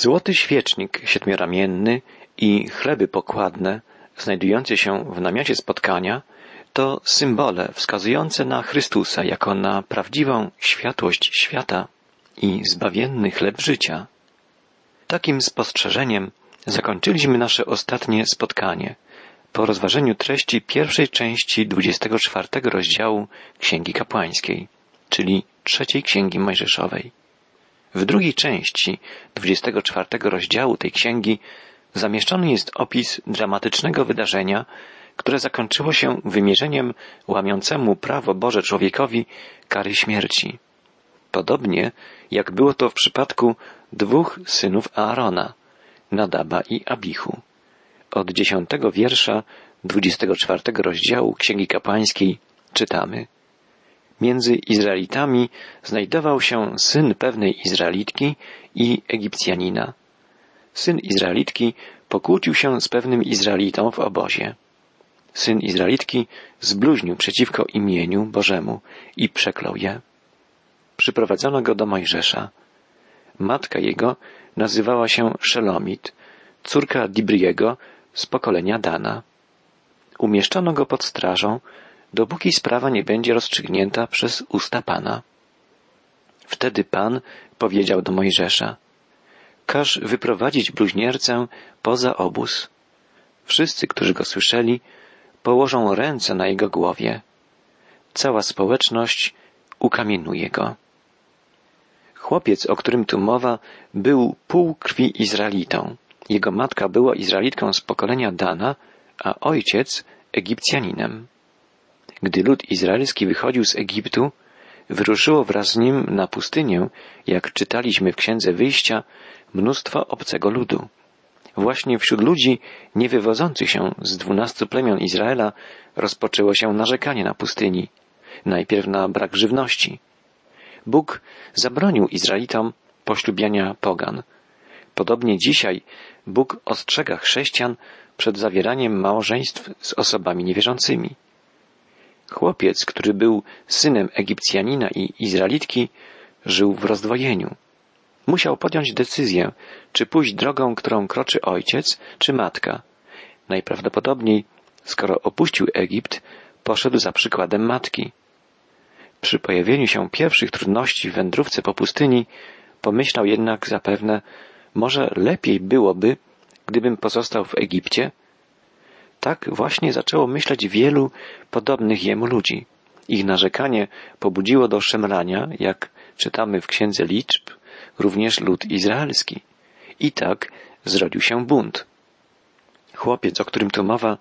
Złoty świecznik siedmioramienny i chleby pokładne, znajdujące się w namiocie spotkania, to symbole wskazujące na Chrystusa jako na prawdziwą światłość świata i zbawienny chleb życia. Takim spostrzeżeniem zakończyliśmy nasze ostatnie spotkanie po rozważeniu treści pierwszej części 24 rozdziału Księgi Kapłańskiej, czyli trzeciej Księgi Mojżeszowej. W drugiej części 24 rozdziału tej księgi zamieszczony jest opis dramatycznego wydarzenia, które zakończyło się wymierzeniem łamiącemu prawo Boże człowiekowi kary śmierci. Podobnie jak było to w przypadku dwóch synów Aarona, Nadaba i Abichu. Od dziesiątego wiersza 24 rozdziału Księgi Kapłańskiej czytamy Między Izraelitami znajdował się syn pewnej Izraelitki i Egipcjanina. Syn Izraelitki pokłócił się z pewnym Izraelitą w obozie. Syn Izraelitki zbluźnił przeciwko imieniu Bożemu i przeklął je. Przyprowadzono go do Mojżesza. Matka jego nazywała się Szelomit, córka Dibriego z pokolenia Dana. Umieszczono go pod strażą, dopóki sprawa nie będzie rozstrzygnięta przez usta Pana. Wtedy Pan powiedział do Mojżesza, każ wyprowadzić bluźniercę poza obóz. Wszyscy, którzy go słyszeli, położą ręce na jego głowie. Cała społeczność ukamienuje go. Chłopiec, o którym tu mowa, był pół krwi Izraelitą. Jego matka była Izraelitką z pokolenia Dana, a ojciec Egipcjaninem. Gdy lud izraelski wychodził z Egiptu, wyruszyło wraz z nim na pustynię, jak czytaliśmy w Księdze Wyjścia, mnóstwo obcego ludu. Właśnie wśród ludzi niewywodzących się z dwunastu plemion Izraela rozpoczęło się narzekanie na pustyni. Najpierw na brak żywności. Bóg zabronił Izraelitom poślubiania pogan. Podobnie dzisiaj Bóg ostrzega chrześcijan przed zawieraniem małżeństw z osobami niewierzącymi. Chłopiec, który był synem Egipcjanina i Izraelitki, żył w rozdwojeniu. Musiał podjąć decyzję, czy pójść drogą, którą kroczy ojciec, czy matka. Najprawdopodobniej, skoro opuścił Egipt, poszedł za przykładem matki. Przy pojawieniu się pierwszych trudności w wędrówce po pustyni, pomyślał jednak zapewne, może lepiej byłoby, gdybym pozostał w Egipcie? Tak właśnie zaczęło myśleć wielu podobnych jemu ludzi. Ich narzekanie pobudziło do szemrania, jak czytamy w Księdze Liczb, również lud izraelski. I tak zrodził się bunt. Chłopiec, o którym tu mowa,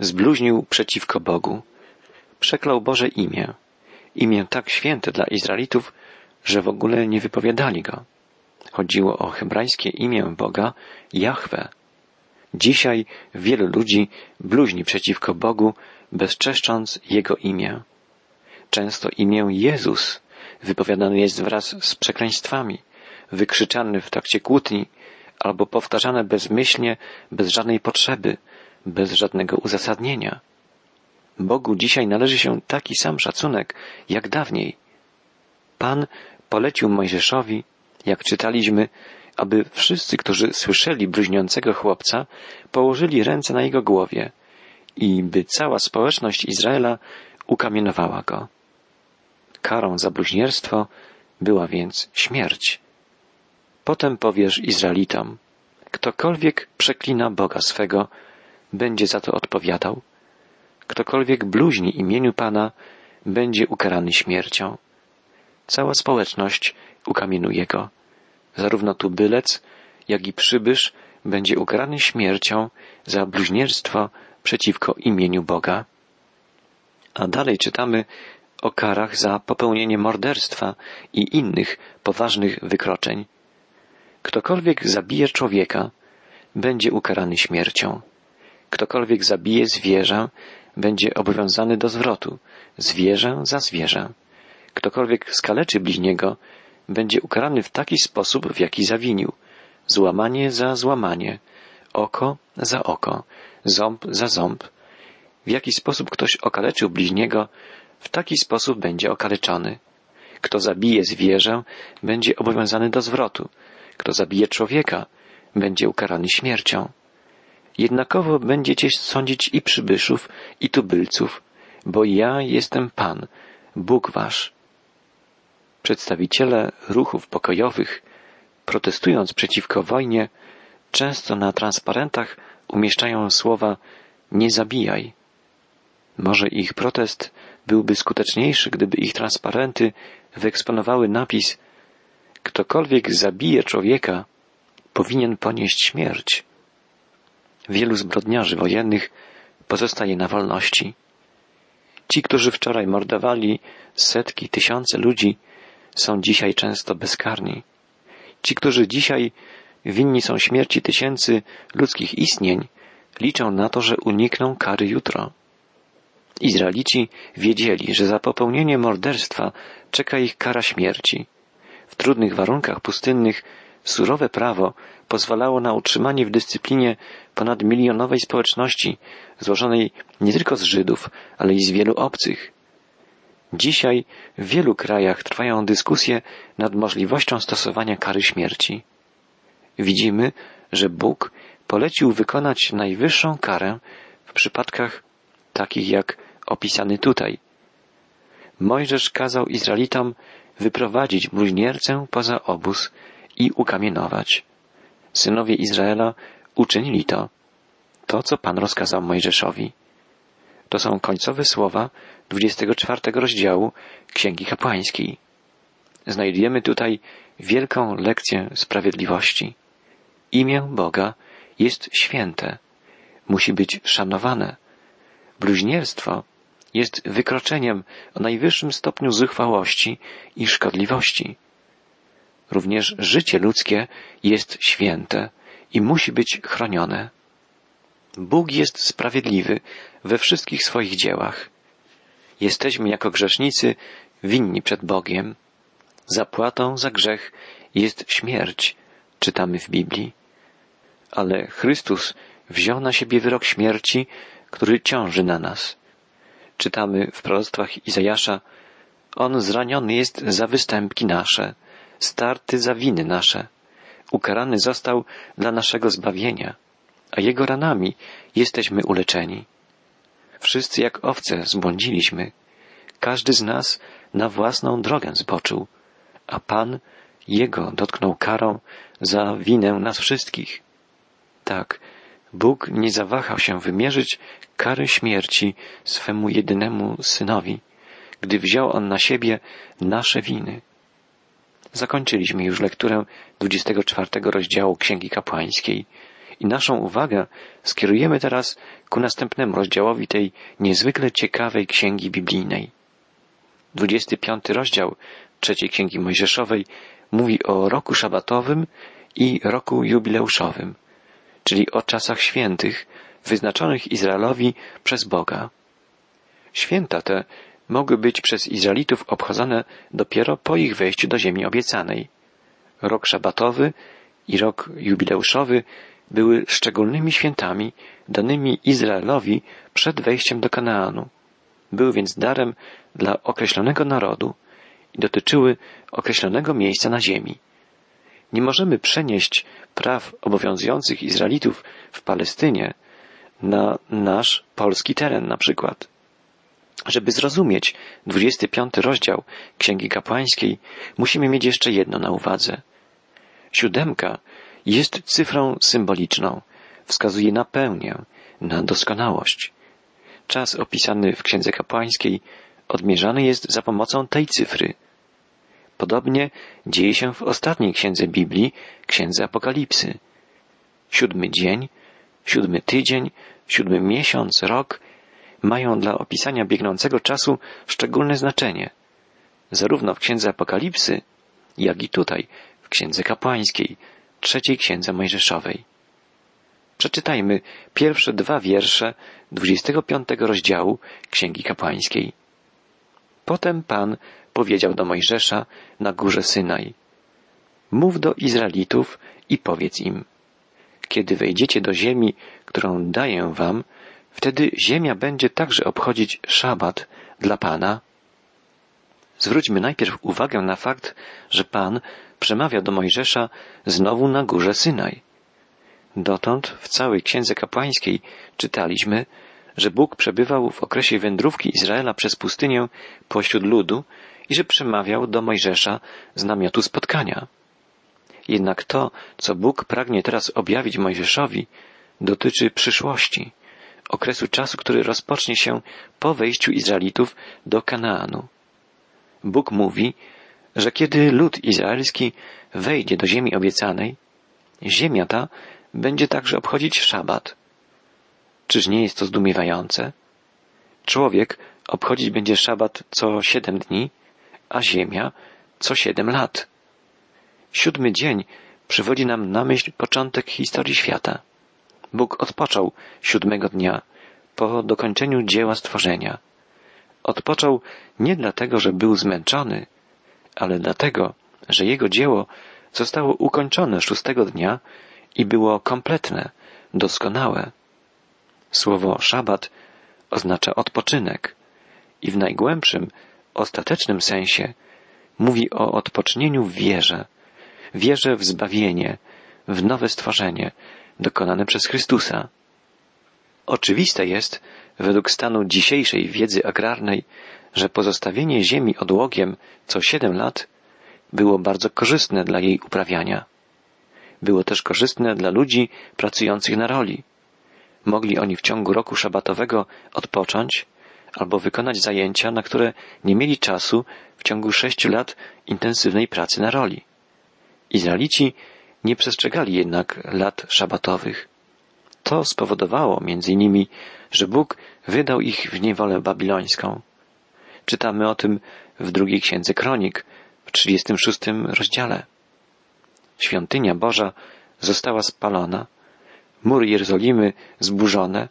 zbluźnił przeciwko Bogu. Przeklął Boże imię. Imię tak święte dla Izraelitów, że w ogóle nie wypowiadali go. Chodziło o hebrajskie imię Boga Jahwe. Dzisiaj wielu ludzi bluźni przeciwko Bogu, bezczeszcząc Jego imię. Często imię Jezus wypowiadane jest wraz z przekleństwami, wykrzyczany w trakcie kłótni, albo powtarzane bezmyślnie, bez żadnej potrzeby, bez żadnego uzasadnienia. Bogu dzisiaj należy się taki sam szacunek jak dawniej. Pan polecił Mojżeszowi, jak czytaliśmy, aby wszyscy, którzy słyszeli bluźniącego chłopca, położyli ręce na jego głowie i by cała społeczność Izraela ukamienowała go. Karą za bluźnierstwo była więc śmierć. Potem powiesz Izraelitom, ktokolwiek przeklina Boga swego, będzie za to odpowiadał. Ktokolwiek bluźni imieniu Pana, będzie ukarany śmiercią. Cała społeczność ukamienuje go. Zarówno tubylec, jak i przybysz będzie ukarany śmiercią za bluźnierstwo przeciwko imieniu Boga. A dalej czytamy o karach za popełnienie morderstwa i innych poważnych wykroczeń. Ktokolwiek zabije człowieka, będzie ukarany śmiercią. Ktokolwiek zabije zwierzę, będzie obowiązany do zwrotu, zwierzę za zwierzę. Ktokolwiek skaleczy bliźniego, będzie ukarany w taki sposób, w jaki zawinił. Złamanie za złamanie, oko za oko, ząb za ząb. W jaki sposób ktoś okaleczył bliźniego, w taki sposób będzie okaleczony. Kto zabije zwierzę, będzie obowiązany do zwrotu. Kto zabije człowieka, będzie ukarany śmiercią. Jednakowo będziecie sądzić i przybyszów, i tubylców, bo ja jestem Pan, Bóg wasz. Przedstawiciele ruchów pokojowych, protestując przeciwko wojnie, często na transparentach umieszczają słowa nie zabijaj. Może ich protest byłby skuteczniejszy, gdyby ich transparenty wyeksponowały napis Ktokolwiek zabije człowieka, powinien ponieść śmierć. Wielu zbrodniarzy wojennych pozostaje na wolności. Ci, którzy wczoraj mordowali setki, tysiące ludzi, są dzisiaj często bezkarni. Ci, którzy dzisiaj winni są śmierci tysięcy ludzkich istnień, liczą na to, że unikną kary jutro. Izraelici wiedzieli, że za popełnienie morderstwa czeka ich kara śmierci. W trudnych warunkach pustynnych surowe prawo pozwalało na utrzymanie w dyscyplinie ponad milionowej społeczności, złożonej nie tylko z Żydów, ale i z wielu obcych. Dzisiaj w wielu krajach trwają dyskusje nad możliwością stosowania kary śmierci. Widzimy, że Bóg polecił wykonać najwyższą karę w przypadkach takich jak opisany tutaj. Mojżesz kazał Izraelitom wyprowadzić bluźniercę poza obóz i ukamienować. Synowie Izraela uczynili to, to co Pan rozkazał Mojżeszowi. To są końcowe słowa 24 rozdziału Księgi Kapłańskiej. Znajdujemy tutaj wielką lekcję sprawiedliwości. Imię Boga jest święte, musi być szanowane. Bluźnierstwo jest wykroczeniem o najwyższym stopniu zuchwałości i szkodliwości. Również życie ludzkie jest święte i musi być chronione. Bóg jest sprawiedliwy we wszystkich swoich dziełach. Jesteśmy jako grzesznicy winni przed Bogiem. Zapłatą za grzech jest śmierć, czytamy w Biblii. Ale Chrystus wziął na siebie wyrok śmierci, który ciąży na nas. Czytamy w proroctwach Izajasza, On zraniony jest za występki nasze, starty za winy nasze. Ukarany został dla naszego zbawienia, a Jego ranami jesteśmy uleczeni. Wszyscy jak owce zbłądziliśmy. Każdy z nas na własną drogę zboczył, a Pan Jego dotknął karą za winę nas wszystkich. Tak, Bóg nie zawahał się wymierzyć kary śmierci swemu jedynemu synowi, gdy wziął on na siebie nasze winy. Zakończyliśmy już lekturę 24 rozdziału Księgi Kapłańskiej i naszą uwagę skierujemy teraz ku następnemu rozdziałowi tej niezwykle ciekawej księgi biblijnej. 25 rozdział trzeciej Księgi Mojżeszowej mówi o roku szabatowym i roku jubileuszowym, czyli o czasach świętych wyznaczonych Izraelowi przez Boga. Święta te mogły być przez Izraelitów obchodzone dopiero po ich wejściu do ziemi obiecanej. Rok szabatowy i rok jubileuszowy były szczególnymi świętami danymi Izraelowi przed wejściem do Kanaanu. Były więc darem dla określonego narodu i dotyczyły określonego miejsca na ziemi. Nie możemy przenieść praw obowiązujących Izraelitów w Palestynie na nasz polski teren na przykład. Żeby zrozumieć 25 rozdział Księgi Kapłańskiej, musimy mieć jeszcze jedno na uwadze. Siódemka jest cyfrą symboliczną, wskazuje na pełnię, na doskonałość. Czas opisany w Księdze Kapłańskiej odmierzany jest za pomocą tej cyfry. Podobnie dzieje się w ostatniej księdze Biblii, Księdze Apokalipsy. Siódmy dzień, siódmy tydzień, siódmy miesiąc, rok mają dla opisania biegnącego czasu szczególne znaczenie. Zarówno w Księdze Apokalipsy, jak i tutaj, w Księdze Kapłańskiej, trzeciej Księdze Mojżeszowej. Przeczytajmy pierwsze dwa wiersze 25 rozdziału Księgi Kapłańskiej. Potem Pan powiedział do Mojżesza na górze Synaj. Mów do Izraelitów i powiedz im. Kiedy wejdziecie do ziemi, którą daję wam, wtedy ziemia będzie także obchodzić szabat dla Pana. Zwróćmy najpierw uwagę na fakt, że Pan przemawia do Mojżesza znowu na górze Synaj. Dotąd w całej księdze kapłańskiej czytaliśmy, że Bóg przebywał w okresie wędrówki Izraela przez pustynię pośród ludu i że przemawiał do Mojżesza z namiotu spotkania. Jednak to, co Bóg pragnie teraz objawić Mojżeszowi, dotyczy przyszłości, okresu czasu, który rozpocznie się po wejściu Izraelitów do Kanaanu. Bóg mówi, że kiedy lud izraelski wejdzie do ziemi obiecanej, ziemia ta będzie także obchodzić szabat. Czyż nie jest to zdumiewające? Człowiek obchodzić będzie szabat co siedem dni, a ziemia co siedem lat. Siódmy dzień przywodzi nam na myśl początek historii świata. Bóg odpoczął siódmego dnia po dokończeniu dzieła stworzenia. Odpoczął nie dlatego, że był zmęczony, ale dlatego, że jego dzieło zostało ukończone szóstego dnia i było kompletne, doskonałe. Słowo szabat oznacza odpoczynek i w najgłębszym, ostatecznym sensie mówi o odpocznieniu w wierze, wierze w zbawienie, w nowe stworzenie dokonane przez Chrystusa. Oczywiste jest, według stanu dzisiejszej wiedzy agrarnej, że pozostawienie ziemi odłogiem co siedem lat było bardzo korzystne dla jej uprawiania. Było też korzystne dla ludzi pracujących na roli. Mogli oni w ciągu roku szabatowego odpocząć albo wykonać zajęcia, na które nie mieli czasu w ciągu sześciu lat intensywnej pracy na roli. Izraelici nie przestrzegali jednak lat szabatowych. To spowodowało między innymi, że Bóg wydał ich w niewolę babilońską. Czytamy o tym w drugiej księdze kronik, w 36 rozdziale. Świątynia Boża została spalona, mury Jerozolimy zburzone,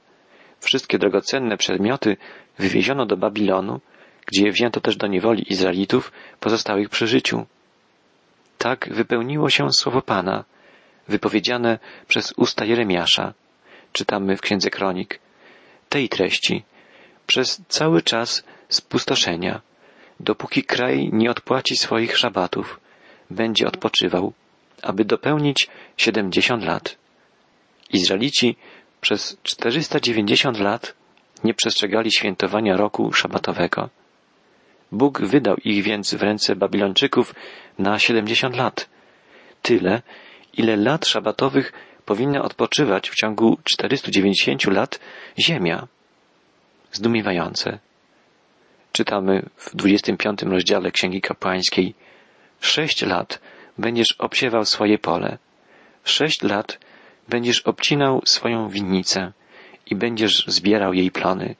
wszystkie drogocenne przedmioty wywieziono do Babilonu, gdzie wzięto też do niewoli Izraelitów pozostałych przy życiu. Tak wypełniło się słowo Pana, wypowiedziane przez usta Jeremiasza. Czytamy w Księdze Kronik. Tej treści przez cały czas spustoszenia, dopóki kraj nie odpłaci swoich szabatów, będzie odpoczywał, aby dopełnić siedemdziesiąt lat. Izraelici przez 490 lat nie przestrzegali świętowania roku szabatowego. Bóg wydał ich więc w ręce Babilończyków na 70 lat. Tyle, ile lat szabatowych powinna odpoczywać w ciągu 490 lat ziemia. Zdumiewające. Czytamy w 25 rozdziale Księgi Kapłańskiej. Sześć lat będziesz obsiewał swoje pole. Sześć lat będziesz obcinał swoją winnicę i będziesz zbierał jej plony.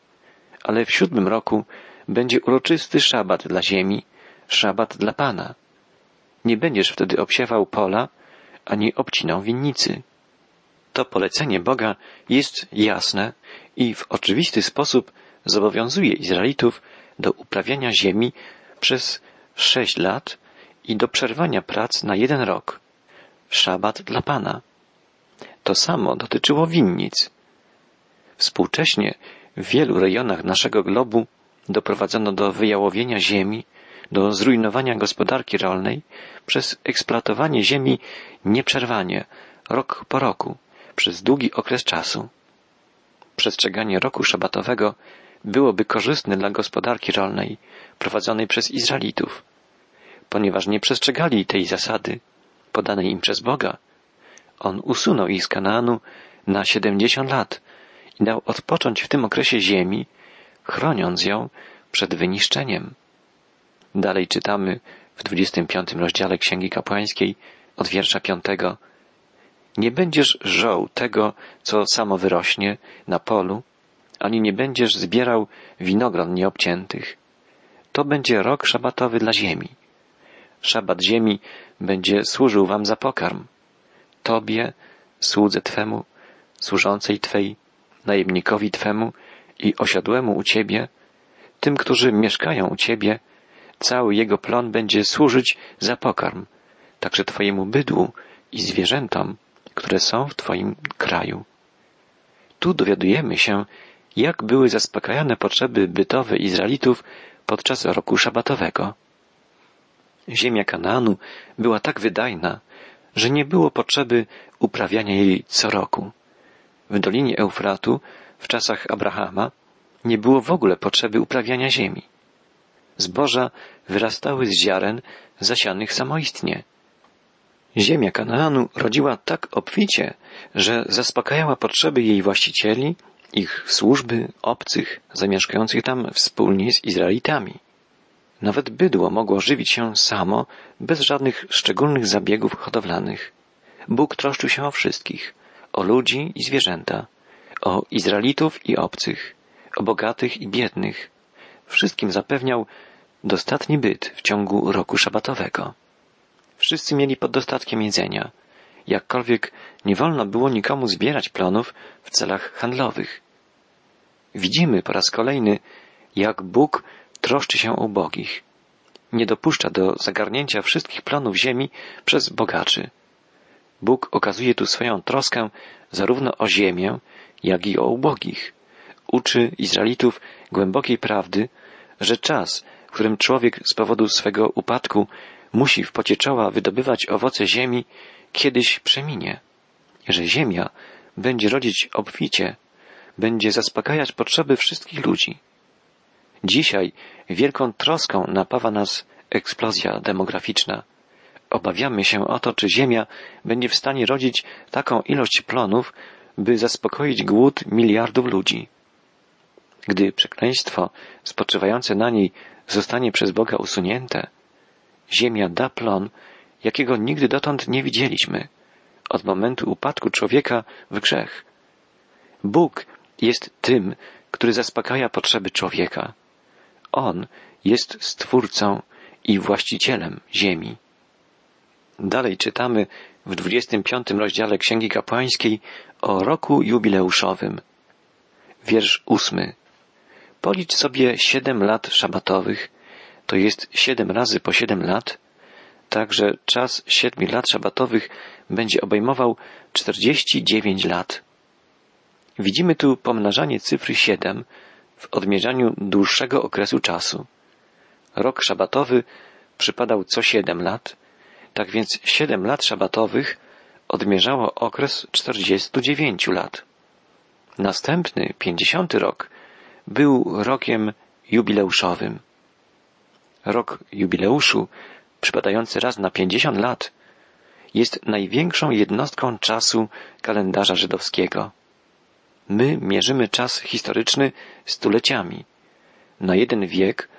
Ale w siódmym roku będzie uroczysty szabat dla ziemi, szabat dla Pana. Nie będziesz wtedy obsiewał pola, ani obcinał winnicy. To polecenie Boga jest jasne i w oczywisty sposób zobowiązuje Izraelitów do uprawiania ziemi przez sześć lat i do przerwania prac na jeden rok. Szabat dla Pana. To samo dotyczyło winnic. Współcześnie w wielu rejonach naszego globu doprowadzono do wyjałowienia ziemi, do zrujnowania gospodarki rolnej przez eksploatowanie ziemi nieprzerwanie, rok po roku, przez długi okres czasu. Przestrzeganie roku szabatowego byłoby korzystne dla gospodarki rolnej prowadzonej przez Izraelitów, ponieważ nie przestrzegali tej zasady podanej im przez Boga. On usunął ich z Kanaanu na siedemdziesiąt lat i dał odpocząć w tym okresie ziemi, chroniąc ją przed wyniszczeniem. Dalej czytamy w 25 rozdziale Księgi Kapłańskiej od wiersza piątego. Nie będziesz żoł tego, co samo wyrośnie na polu, ani nie będziesz zbierał winogron nieobciętych. To będzie rok szabatowy dla ziemi. Szabat ziemi będzie służył wam za pokarm. Tobie, słudze Twemu, służącej Twej, najemnikowi Twemu i osiadłemu u Ciebie, tym, którzy mieszkają u Ciebie, cały jego plon będzie służyć za pokarm, także Twojemu bydłu i zwierzętom, które są w Twoim kraju. Tu dowiadujemy się, jak były zaspokajane potrzeby bytowe Izraelitów podczas roku szabatowego. Ziemia Kanaanu była tak wydajna, że nie było potrzeby uprawiania jej co roku. W Dolinie Eufratu, w czasach Abrahama, nie było w ogóle potrzeby uprawiania ziemi. Zboża wyrastały z ziaren zasianych samoistnie. Ziemia Kanaanu rodziła tak obficie, że zaspokajała potrzeby jej właścicieli, ich służby, obcych, zamieszkających tam wspólnie z Izraelitami. Nawet bydło mogło żywić się samo, bez żadnych szczególnych zabiegów hodowlanych. Bóg troszczył się o wszystkich, o ludzi i zwierzęta, o Izraelitów i obcych, o bogatych i biednych. Wszystkim zapewniał dostatni byt w ciągu roku szabatowego. Wszyscy mieli pod dostatkiem jedzenia. Jakkolwiek nie wolno było nikomu zbierać plonów w celach handlowych. Widzimy po raz kolejny, jak Bóg troszczy się o ubogich. Nie dopuszcza do zagarnięcia wszystkich plonów ziemi przez bogaczy. Bóg okazuje tu swoją troskę zarówno o ziemię, jak i o ubogich. Uczy Izraelitów głębokiej prawdy, że czas, w którym człowiek z powodu swego upadku musi w pocie czoła wydobywać owoce ziemi, kiedyś przeminie, że ziemia będzie rodzić obficie, będzie zaspokajać potrzeby wszystkich ludzi. Dzisiaj wielką troską napawa nas eksplozja demograficzna. Obawiamy się o to, czy Ziemia będzie w stanie rodzić taką ilość plonów, by zaspokoić głód miliardów ludzi. Gdy przekleństwo spoczywające na niej zostanie przez Boga usunięte, Ziemia da plon, jakiego nigdy dotąd nie widzieliśmy, od momentu upadku człowieka w grzech. Bóg jest tym, który zaspokaja potrzeby człowieka. On jest stwórcą i właścicielem ziemi. Dalej czytamy w 25 rozdziale Księgi Kapłańskiej o roku jubileuszowym. Wiersz ósmy. Policz sobie siedem lat szabatowych, to jest siedem razy po siedem lat, tak że czas siedmiu lat szabatowych będzie obejmował czterdzieści dziewięć lat. Widzimy tu pomnażanie cyfry siedem w odmierzaniu dłuższego okresu czasu. Rok szabatowy przypadał co siedem lat, tak więc siedem lat szabatowych odmierzało okres czterdziestu dziewięciu lat. Następny, pięćdziesiąty rok był rokiem jubileuszowym. Rok jubileuszu, przypadający raz na pięćdziesiąt lat, jest największą jednostką czasu kalendarza żydowskiego. My mierzymy czas historyczny stuleciami. Na jeden wiek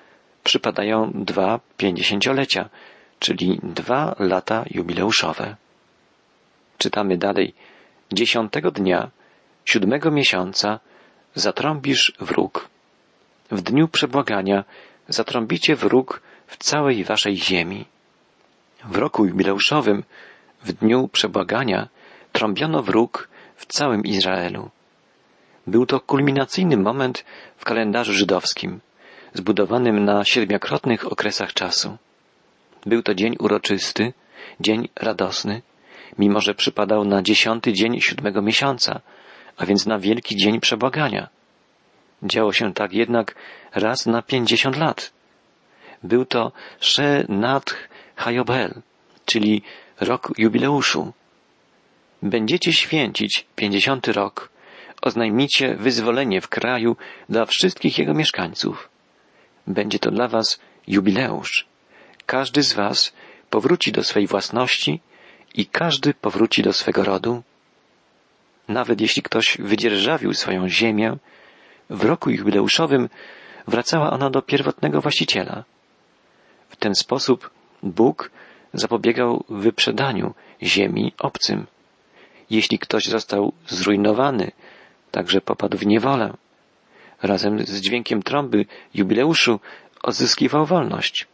przypadają dwa pięćdziesięciolecia, czyli dwa lata jubileuszowe. Czytamy dalej. Dziesiątego dnia, siódmego miesiąca, zatrąbisz wróg. W dniu przebłagania zatrąbicie wróg w całej waszej ziemi. W roku jubileuszowym, w dniu przebłagania, trąbiono wróg w całym Izraelu. Był to kulminacyjny moment w kalendarzu żydowskim, zbudowanym na siedmiokrotnych okresach czasu. Był to dzień uroczysty, dzień radosny, mimo że przypadał na dziesiąty dzień siódmego miesiąca, a więc na wielki dzień przebłagania. Działo się tak jednak raz na pięćdziesiąt lat. Był to She Natch Hayobel, czyli rok jubileuszu. Będziecie święcić pięćdziesiąty rok, oznajmicie wyzwolenie w kraju dla wszystkich jego mieszkańców. Będzie to dla was jubileusz. Każdy z was powróci do swej własności i każdy powróci do swego rodu. Nawet jeśli ktoś wydzierżawił swoją ziemię, w roku jubileuszowym wracała ona do pierwotnego właściciela. W ten sposób Bóg zapobiegał wyprzedaniu ziemi obcym. Jeśli ktoś został zrujnowany, także popadł w niewolę. Razem z dźwiękiem trąby jubileuszu odzyskiwał wolność.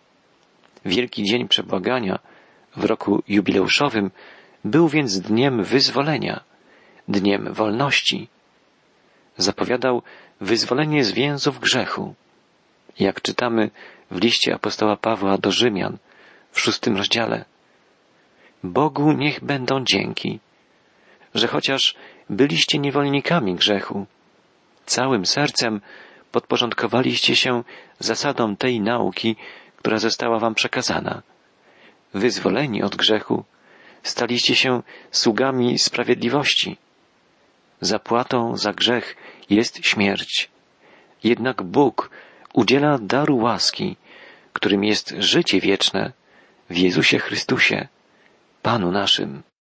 Wielki Dzień Przebłagania w roku jubileuszowym był więc dniem wyzwolenia, dniem wolności. Zapowiadał wyzwolenie z więzów grzechu. Jak czytamy w liście apostoła Pawła do Rzymian w szóstym rozdziale. Bogu niech będą dzięki, że chociaż byliście niewolnikami grzechu, całym sercem podporządkowaliście się zasadom tej nauki, która została wam przekazana, wyzwoleni od grzechu, staliście się sługami sprawiedliwości. Zapłatą za grzech jest śmierć. Jednak Bóg udziela daru łaski, którym jest życie wieczne w Jezusie Chrystusie, Panu naszym.